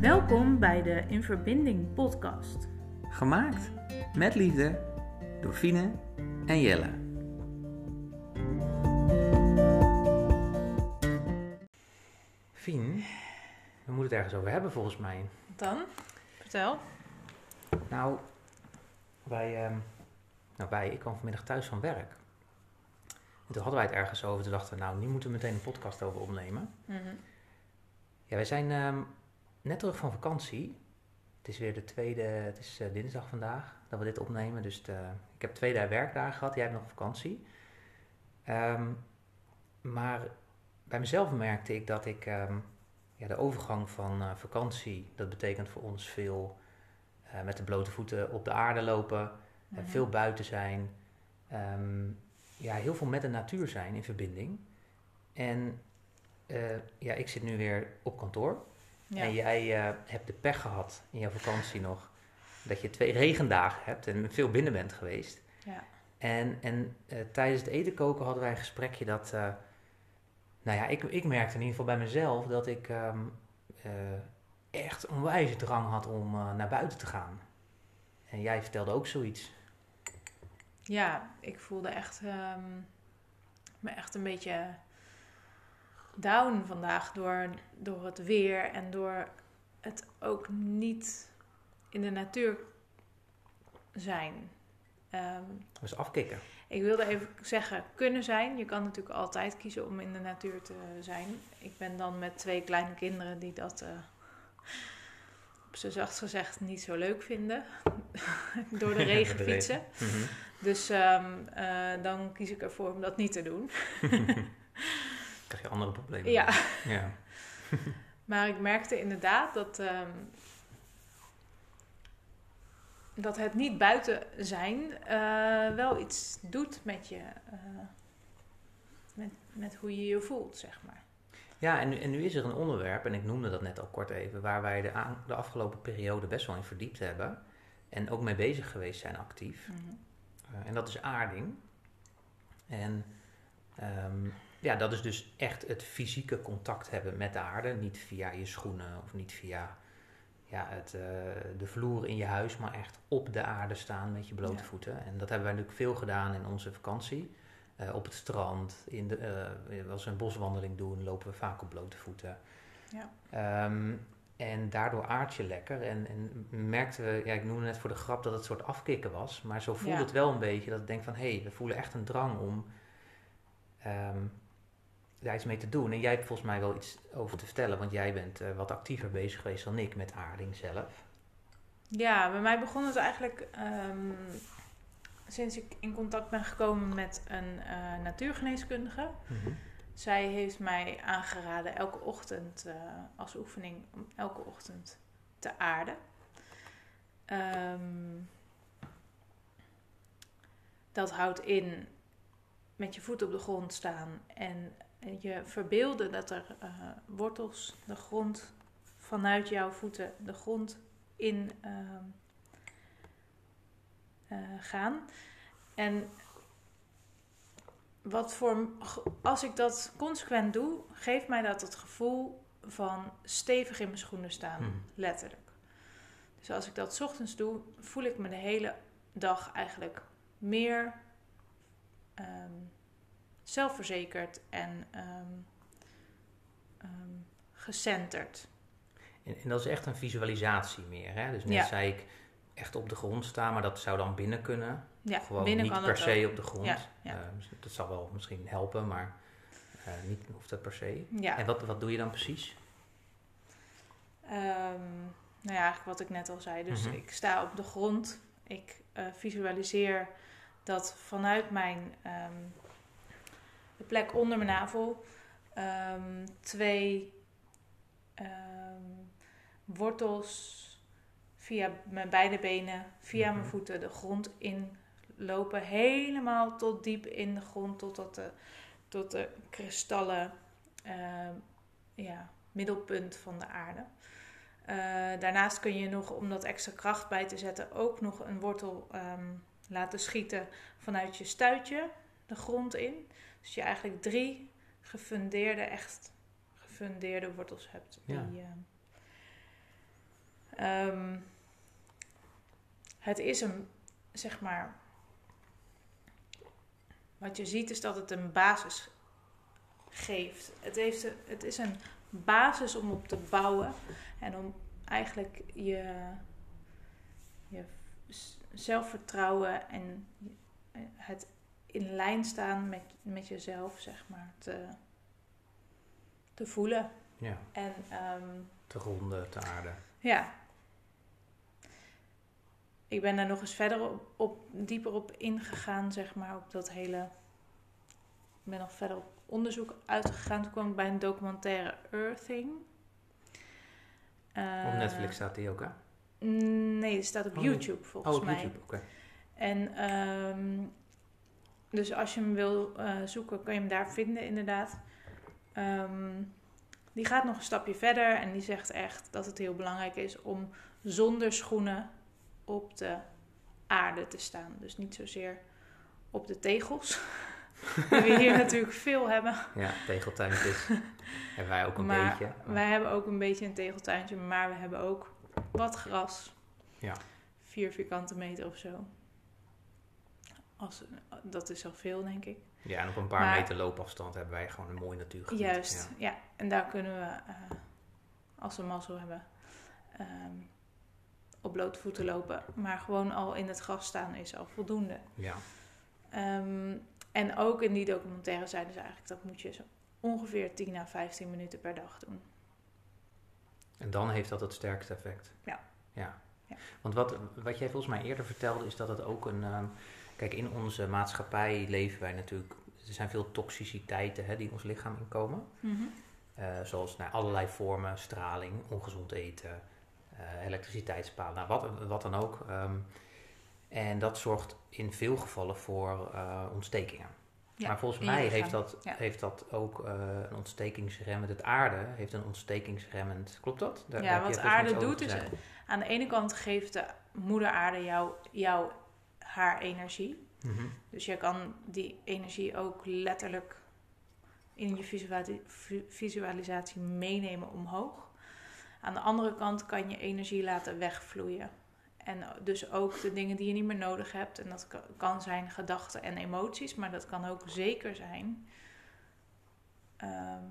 Welkom bij de In Verbinding podcast. Gemaakt met liefde door Fine en Jelle. Fien, we moeten het ergens over hebben volgens mij. Dan, vertel. Nou, wij, ehm, nou wij, ik kwam vanmiddag thuis van werk. En toen hadden wij het ergens over. Toen dachten we, nou, nu moeten we meteen een podcast over opnemen. Mhm. Ja, wij zijn ehm, net terug van vakantie. Het is weer de tweede, het is eh, dinsdag vandaag dat we dit opnemen. Dus de- ik heb twee dagen werkdagen gehad, jij hebt nog vakantie. Ehm, maar bij mezelf merkte ik dat ik ehm, ja, de overgang van eh, vakantie, dat betekent voor ons veel eh, met de blote voeten op de aarde lopen, eh, Mhm. veel buiten zijn, ehm, ja, heel veel met de natuur zijn in verbinding. En eh, ja, ik zit nu weer op kantoor. Ja. En jij eh, hebt de pech gehad in jouw vakantie nog. Dat je twee regendagen hebt en veel binnen bent geweest. Ja. En, en eh, tijdens het eten koken hadden wij een gesprekje dat... eh, nou ja, ik, ik merkte in ieder geval bij mezelf dat ik eh, echt een wijze drang had om naar buiten te gaan. En jij vertelde ook zoiets. ja, ik voelde echt, ehm, me echt een beetje down vandaag door, door het weer en door het ook niet in de natuur zijn. Ehm, Dus afkicken. Ik wilde even zeggen, kunnen zijn. Je kan natuurlijk altijd kiezen om in de natuur te zijn. Ik ben dan met twee kleine kinderen die dat, eh, op z'n zachtst gezegd, niet zo leuk vinden. Door de regen Door de regen. fietsen. Mhm. Dus ehm, eh, dan kies ik ervoor om dat niet te doen. Krijg je andere problemen. Ja, ja. maar ik merkte inderdaad dat, ehm, dat het niet buiten zijn eh, wel iets doet met je. eh, met, met hoe je je voelt, zeg maar. Ja, en nu, en nu is er een onderwerp, en ik noemde dat net al kort even, waar wij de, aan- de afgelopen periode best wel in verdiept hebben. En ook mee bezig geweest zijn actief. Eh, en dat is aarding. En ehm, ja, dat is dus echt het fysieke contact hebben met de aarde. Niet via je schoenen of niet via ja, het, eh, de vloer in je huis, maar echt op de aarde staan met je blote Ja. voeten. En dat hebben wij natuurlijk veel gedaan in onze vakantie. Eh, op het strand, in de, eh, als we een boswandeling doen, lopen we vaak op blote voeten. Ja. Ehm, en daardoor aard je lekker. En, en merkten we, ja, ik noemde net voor de grap dat het een soort afkicken was. Maar zo voelde Ja. het wel een beetje. Dat ik denk van, hé, hey, we voelen echt een drang om ehm, daar iets mee te doen. En jij hebt volgens mij wel iets over te vertellen. Want jij bent eh, wat actiever bezig geweest dan ik met aarding zelf. Ja, bij mij begon het eigenlijk ehm, sinds ik in contact ben gekomen met een eh, natuurgeneeskundige. Zij heeft mij aangeraden elke ochtend eh, als oefening om elke ochtend te aarden. Ehm, dat houdt in met je voet op de grond staan en je verbeelden dat er eh, wortels de grond vanuit jouw voeten de grond in ehm, eh, gaan. En wat voor, als ik dat consequent doe, geeft mij dat het gevoel van stevig in mijn schoenen staan, Mhm. letterlijk. Dus als ik dat 's ochtends doe, voel ik me de hele dag eigenlijk meer ehm, zelfverzekerd en ehm, ehm, gecenterd. En, en dat is echt een visualisatie meer. Hè? Dus net Ja. zei ik echt op de grond staan, maar dat zou dan binnen kunnen. Ja, Gewoon binnen niet per se ook. op de grond. Ja, ja. Eh, mis- dat zal wel misschien helpen, maar eh, niet hoeft dat per se. Ja. En wat, wat doe je dan precies? Ehm, nou ja, eigenlijk wat ik net al zei. Dus Mhm. ik sta op de grond. Ik eh, visualiseer dat vanuit mijn ehm, de plek onder mijn navel ehm, twee ehm, wortels via mijn beide benen, via mijn Mhm. voeten de grond inlopen. Helemaal tot diep in de grond, totdat de, tot de kristallen ehm, ja, middelpunt van de aarde. Eh, daarnaast kun je nog, om dat extra kracht bij te zetten, ook nog een wortel laten schieten vanuit je stuitje de grond in. Dus je eigenlijk drie gefundeerde, echt gefundeerde wortels hebt. Die, Ja. eh, Ehm, het is een, zeg maar, wat je ziet is dat het een basis geeft. Het, heeft, een- het is een basis om op te bouwen en om eigenlijk je, je zelfvertrouwen en het in lijn staan met, met jezelf, zeg maar, te, te voelen. Ja, En ehm, te gronden, te aarden. ja. Ik ben daar nog eens verder op, op dieper op ingegaan, zeg maar, op dat hele. Ik ben nog verder op onderzoek uitgegaan. Toen kwam ik bij een documentaire Earthing. Eh, Op Netflix staat die ook, hè? Nee, die staat op Oh, YouTube volgens Oh, op mij. YouTube, oké. En ehm, dus als je hem wil eh, zoeken, kan je hem daar vinden, inderdaad. Ehm, die gaat nog een stapje verder en die zegt echt dat het heel belangrijk is om zonder schoenen op de aarde te staan. Dus niet zozeer op de tegels, die we hier natuurlijk veel hebben. Ja, tegeltuintjes. hebben wij ook een maar beetje. wij hebben ook een beetje een tegeltuintje, maar we hebben ook wat gras. Ja. Vier vierkante meter of zo. Als, dat is al veel, denk ik. Ja, en op een paar Maar- meter loopafstand hebben wij gewoon een mooi natuurgebied. Juist, Ja. ja. En daar kunnen we, eh, als we mazzel hebben, ehm, op blote voeten lopen. Maar gewoon al in het gras staan is al voldoende. ja. Ehm, en ook in die documentaire zeiden ze eigenlijk dat moet je zo ongeveer 10 à 15 minuten per dag doen. En dan heeft dat het sterkste effect. Ja. ja. Ja. Want wat, wat jij volgens mij eerder vertelde, is dat het ook een. ehm, kijk, in onze maatschappij leven wij natuurlijk. Er zijn veel toxiciteiten hè, die in ons lichaam inkomen. Eh, zoals nou, allerlei vormen, straling, ongezond eten, eh elektriciteitspalen, nou, wat, wat dan ook. Ehm, en dat zorgt in veel gevallen voor eh, ontstekingen. Ja, maar volgens mij heeft dat, Ja. heeft dat ook eh, een ontstekingsremmend. Het aarde heeft een ontstekingsremmend. Klopt dat? Daar- Ja, wat aarde doet is, aan de ene kant geeft de moeder aarde jou, jou haar energie. Mhm. Dus je kan die energie ook letterlijk in je visuali- vi- visualisatie meenemen omhoog. Aan de andere kant kan je energie laten wegvloeien. En dus ook de dingen die je niet meer nodig hebt. En dat ka- kan zijn gedachten en emoties, maar dat kan ook zeker zijn. ehm,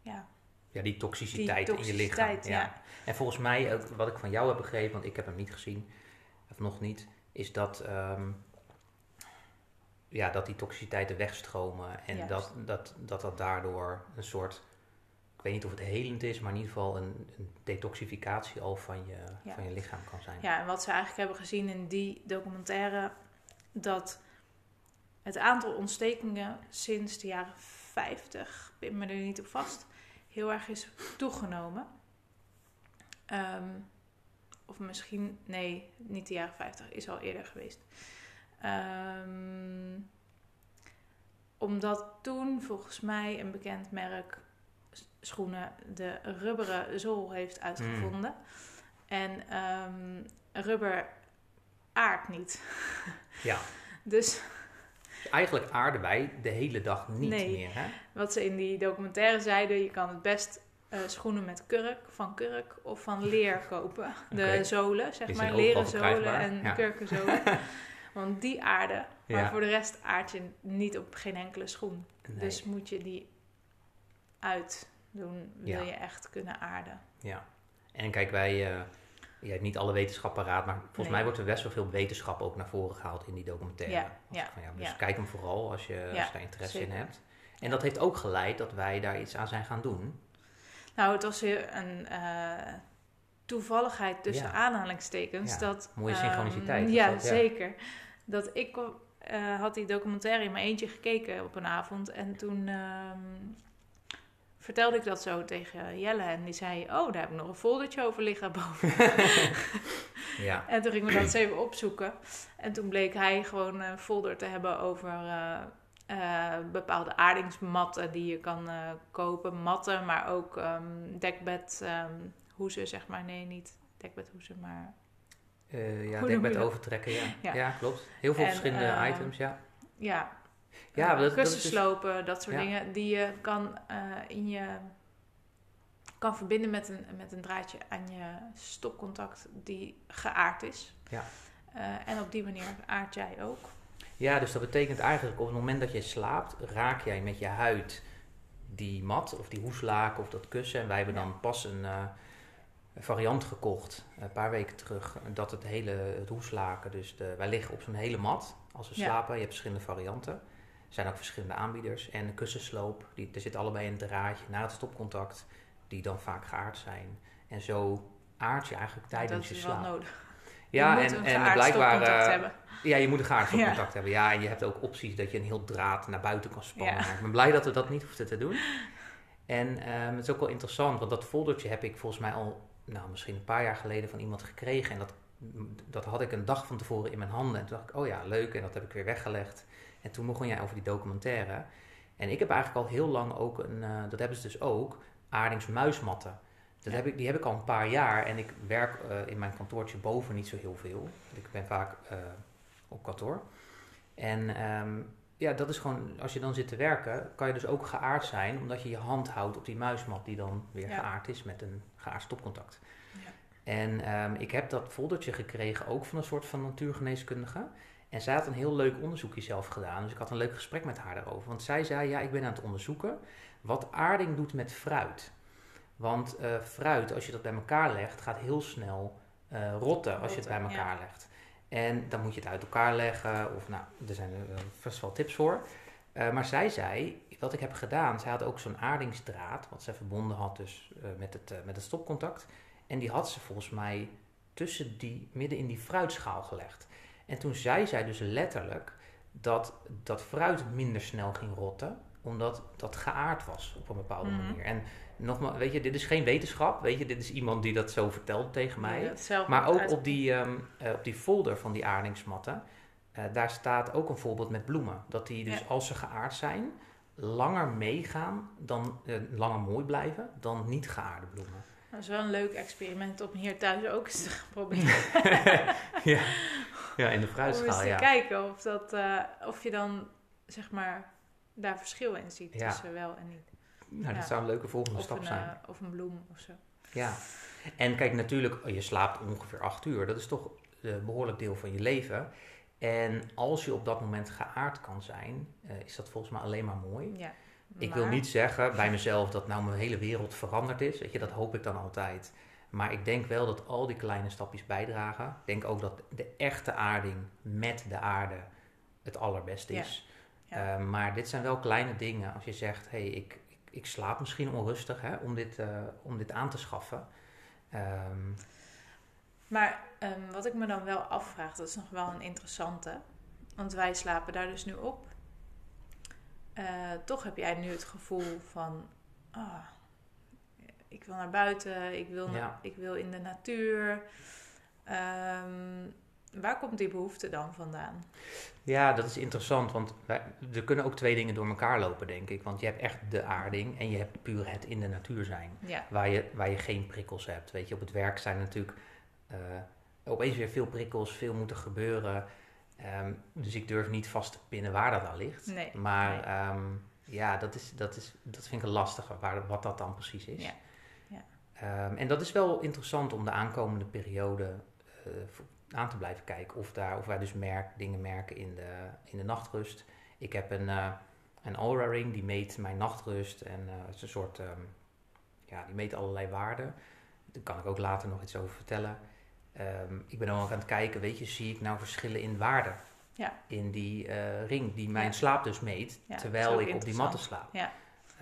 ja, Ja, die toxiciteit, Die in je lichaam. toxiciteit, Ja. ja. En volgens mij, ook wat ik van jou heb begrepen, want ik heb hem niet gezien, of nog niet, is dat, ehm, ja, dat die toxiciteiten wegstromen. En Juist. dat, dat, dat dat daardoor een soort, ik weet niet of het helend is, maar in ieder geval een, een detoxificatie al van je, Ja. van je lichaam kan zijn. Ja, en wat ze eigenlijk hebben gezien in die documentaire, dat het aantal ontstekingen sinds de jaren 50, ik pin me er niet op vast, heel erg is toegenomen. Ehm, of misschien, nee, niet de jaren 50, is al eerder geweest. Ehm, omdat toen volgens mij een bekend merk schoenen de rubberen zool heeft uitgevonden. En ehm, rubber aardt niet. Ja. Dus Eigenlijk aarden wij de hele dag niet Nee. meer. Hè? wat ze in die documentaire zeiden, je kan het best eh, schoenen met kurk, van kurk of van leer kopen. De zolen, zeg maar, leren zolen en ja. kurkenzolen. Want die aarden, maar Ja. voor de rest aard je niet op geen enkele schoen. Nee. Dus moet je die uitdoen, wil Ja. je echt kunnen aarden. Ja, en kijk, wij, eh je hebt niet alle wetenschap paraat, maar volgens Nee. mij wordt er best wel veel wetenschap ook naar voren gehaald in die documentaire. Ja, ja, van, ja, dus ja. kijk hem vooral als je, als Ja, je daar interesse zeker. in hebt. En dat heeft ook geleid dat wij daar iets aan zijn gaan doen. Nou, het was weer een eh, toevalligheid tussen Ja. aanhalingstekens. Ja, Dat, mooie ehm, synchroniciteit was ja, dat, ja. zeker. Dat ik eh, had die documentaire in mijn eentje gekeken op een avond. En toen ehm, vertelde ik dat zo tegen Jelle. En die zei, oh, daar heb ik nog een foldertje over liggen boven. Ja, En toen gingen we dat eens even opzoeken. En toen bleek hij gewoon een folder te hebben over eh, eh, bepaalde aardingsmatten die je kan eh, kopen. Matten, maar ook ehm dekbedhoezen, zeg maar. Nee, niet dekbedhoezen, maar... Eh ja dat? overtrekken, ja. ja. Ja. klopt. Heel veel En, verschillende items, ja. Ja, Ja, dat- dat is kussen dus- slopen, dat soort Ja. dingen die je kan in je kan verbinden met een, met een draadje aan je stopcontact die geaard is. Ja. En op die manier aard jij ook. Ja, dus dat betekent eigenlijk op het moment dat je slaapt, raak jij met je huid die mat of die hoeslaken of dat kussen. En wij hebben dan pas een uh, variant gekocht, een paar weken terug, dat het hele het hoeslaken, dus de, wij liggen op zo'n hele mat als we slapen. Je hebt verschillende varianten. Er zijn ook verschillende aanbieders. En de kussensloop, die, er zit allebei een draadje naar het stopcontact, die dan vaak geaard zijn. En zo aard je eigenlijk tijdens je slaap. Dat is wel nodig. Ja, en, en blijkbaar. Uh, hebben. Ja, je moet een gaar stopcontact hebben. Ja, en je hebt ook opties dat je een heel draad naar buiten kan spannen. Ik ben blij dat we dat niet hoefden te doen. En um, het is ook wel interessant, want dat foldertje heb ik volgens mij al, nou, misschien een paar jaar geleden van iemand gekregen. En dat, dat had ik een dag van tevoren in mijn handen. En toen dacht ik, oh ja, leuk. En dat heb ik weer weggelegd. En toen begon jij over die documentaire. En ik heb eigenlijk al heel lang ook een, uh, dat hebben ze dus ook, aardingsmuismatten. Dat heb ik, die heb ik al een paar jaar en ik werk uh, in mijn kantoortje boven niet zo heel veel. Ik ben vaak uh, op kantoor. En um, ja, dat is gewoon, als je dan zit te werken, kan je dus ook geaard zijn, omdat je je hand houdt op die muismat die dan weer ja. geaard is met een geaard stopcontact. Ja. En um, ik heb dat foldertje gekregen ook van een soort van natuurgeneeskundige. En zij had een heel leuk onderzoekje zelf gedaan. Dus ik had een leuk gesprek met haar daarover. Want zij zei, ja, ik ben aan het onderzoeken wat aarding doet met fruit. Want uh, fruit, als je dat bij elkaar legt, gaat heel snel uh, rotten als je het bij elkaar ja. legt. En dan moet je het uit elkaar leggen. Of nou, er zijn er vast wel tips voor. Uh, maar zij zei, wat ik heb gedaan, zij had ook zo'n aardingsdraad, wat zij verbonden had dus met, het, met het stopcontact. En die had ze volgens mij tussen die, midden in die fruitschaal gelegd. En toen zei zij dus letterlijk dat dat fruit minder snel ging rotten, omdat dat geaard was op een bepaalde mm -hmm. manier. En nogmaals, weet je, dit is geen wetenschap. Weet je, dit is iemand die dat zo vertelt tegen mij. Ja, maar ook op die, um, uh, op die folder van die aardingsmatten, uh, daar staat ook een voorbeeld met bloemen. Dat die dus, ja. als ze geaard zijn, langer meegaan, dan uh, langer mooi blijven, dan niet geaarde bloemen. Dat is wel een leuk experiment om hier thuis ook eens te gaan proberen. ja. ja, in de fruitschaal, Om eens te ja. kijken of, dat, of je dan, zeg maar, daar verschil in ziet tussen wel en niet. Nou, dat zou een leuke volgende of stap een, zijn. Uh, of een bloem of zo. Ja, en kijk, natuurlijk, je slaapt ongeveer acht uur. Dat is toch een behoorlijk deel van je leven. En als je op dat moment geaard kan zijn, uh, is dat volgens mij alleen maar mooi. Ja, ik wil niet zeggen bij mezelf dat nou mijn hele wereld veranderd is. Weet je, dat hoop ik dan altijd. Maar ik denk wel dat al die kleine stapjes bijdragen. Ik denk ook dat de echte aarding met de aarde het allerbeste is. Ja. Ja. Uh, maar dit zijn wel kleine dingen. Als je zegt, hé, hey, ik, ik slaap misschien onrustig hè, om, dit, uh, om dit aan te schaffen. Um, maar um, wat ik me dan wel afvraag, dat is nog wel een interessante. Want wij slapen daar dus nu op. Uh, toch heb jij nu het gevoel van... Oh, ik wil naar buiten, ik wil, Ja. ik wil in de natuur. Um, waar komt die behoefte dan vandaan? Ja, dat is interessant, want wij, er kunnen ook twee dingen door elkaar lopen, denk ik. Want je hebt echt de aarding en je hebt puur het in de natuur zijn. Ja. Waar, je, waar je geen prikkels hebt. Weet je, op het werk zijn natuurlijk uh, opeens weer veel prikkels, veel moet er gebeuren. Um, dus ik durf niet vast te pinnen waar dat aan ligt. Nee, maar nee. Um, ja, dat, is, dat, is, dat vind ik een lastige, waar, wat dat dan precies is. Ja. Ja. Um, en dat is wel interessant om de aankomende periode uh, aan te blijven kijken. Of, daar, of wij dus merk, dingen merken in de, in de nachtrust. Ik heb een, uh, een Aura Ring die meet mijn nachtrust. En uh, het is een soort, um, ja, die meet allerlei waarden. Daar kan ik ook later nog iets over vertellen. Um, ik ben ook aan het kijken, weet je, zie ik nou verschillen in waarden? Ja. In die uh, ring die mijn Ja. slaap dus meet, Ja, terwijl ik op die matten slaap. Ja.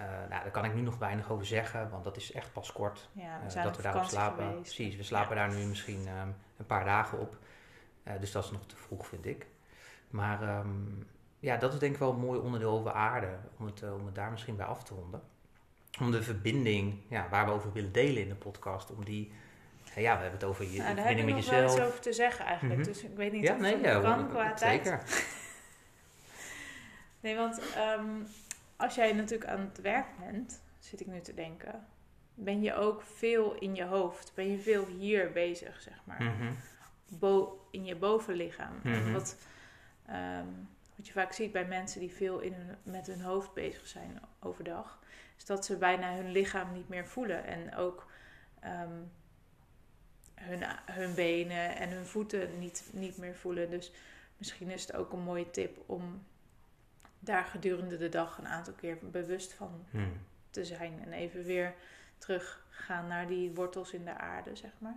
Uh, nou, daar kan ik nu nog weinig over zeggen, want dat is echt pas kort Ja, we uh, dat we daarop slapen. geweest. Precies, we slapen daar nu misschien um, een paar dagen op. Uh, dus dat is nog te vroeg, vind ik. Maar um, ja, dat is denk ik wel een mooi onderdeel over aarde, om het, uh, om het daar misschien bij af te ronden. Om de verbinding ja, waar we over willen delen in de podcast, om die... Ja, we hebben het over je Nou, daar heb verbinding ik met nog wel jezelf. iets over te zeggen eigenlijk. Mhm. Dus ik weet niet ja, of nee, het ja, kan qua tijd. zeker. Nee, want um, als jij natuurlijk aan het werk bent, zit ik nu te denken, ben je ook veel in je hoofd. Ben je veel hier bezig, zeg maar. Mm -hmm. In je bovenlichaam. Mm -hmm. wat, um, wat je vaak ziet bij mensen die veel in hun, met hun hoofd bezig zijn overdag, is dat ze bijna hun lichaam niet meer voelen. En ook ehm, hun, hun benen en hun voeten niet, niet meer voelen. Dus misschien is het ook een mooie tip om daar gedurende de dag een aantal keer bewust van Hmm. te zijn. En even weer teruggaan naar die wortels in de aarde, zeg maar.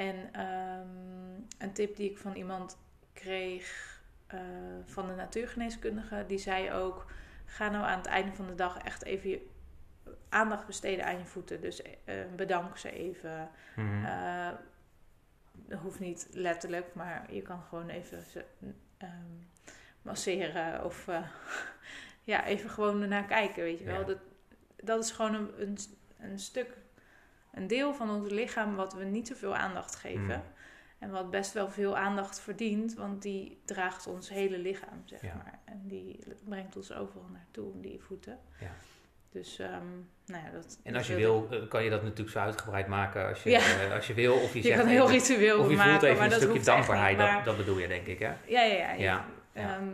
En ehm, een tip die ik van iemand kreeg eh, van de natuurgeneeskundige, die zei ook: ga nou aan het einde van de dag echt even je aandacht besteden aan je voeten. Dus eh, bedank ze even. Dat hoeft niet letterlijk, maar je kan gewoon even ze, ehm, masseren of ja, even gewoon ernaar kijken, weet je wel. Ja. Dat, dat is gewoon een, een, een stuk, een deel van ons lichaam wat we niet zoveel aandacht geven. Mm. En wat best wel veel aandacht verdient, want die draagt ons hele lichaam, zeg Ja. maar. En die brengt ons overal naartoe, die voeten. Ja. Dus, ehm, nou ja, dat... En als je wil, eh, kan je dat natuurlijk zo uitgebreid maken als je, Ja. eh, als je wil. Of je, Je zegt kan heel ritueel Of je maken, voelt even maar een dat stukje dankbaarheid. maar- Dat, dat bedoel je denk ik, hè? Ja, ja, ja. Ja. Ehm,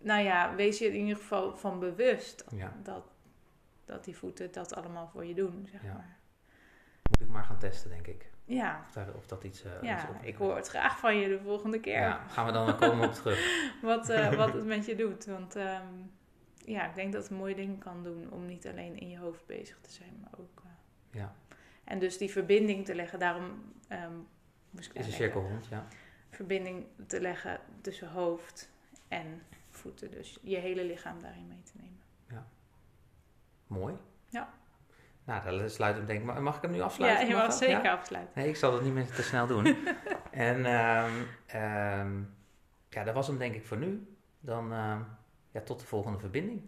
nou ja, wees je in ieder geval van bewust dat, dat die voeten dat allemaal voor je doen, zeg Ja. maar. Moet ik maar gaan testen, denk ik. Ja, Of, daar, of dat iets, eh, ja ik hoor het graag van je de volgende keer. Ja, gaan we dan wel komen op terug. Wat, eh, wat het met je doet. Want ehm, ja, ik denk dat het mooie dingen kan doen om niet alleen in je hoofd bezig te zijn, maar ook... eh, Ja. En dus die verbinding te leggen, daarom moest ik is een aan denken. cirkel rond, ja. Verbinding te leggen tussen hoofd en voeten. Dus je hele lichaam daarin mee te nemen. Mooi. Ja. Nou, dan sluit hem denk ik. maar Mag ik hem nu Ja, afsluiten? je Mag zeker Ja? afsluiten. Nee, ik zal dat niet meer te snel doen. en ehm, ehm, ja, dat was hem denk ik voor nu. Dan ehm, ja, tot de volgende verbinding.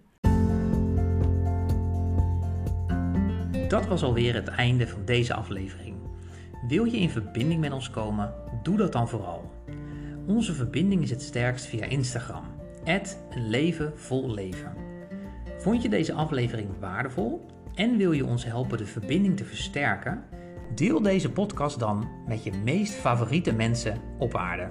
Dat was alweer het einde van deze aflevering. Wil je in verbinding met ons komen? Doe dat dan vooral. Onze verbinding is het sterkst via Instagram. een leven vol leven. Vond je deze aflevering waardevol en wil je ons helpen de verbinding te versterken? Deel deze podcast dan met je meest favoriete mensen op aarde.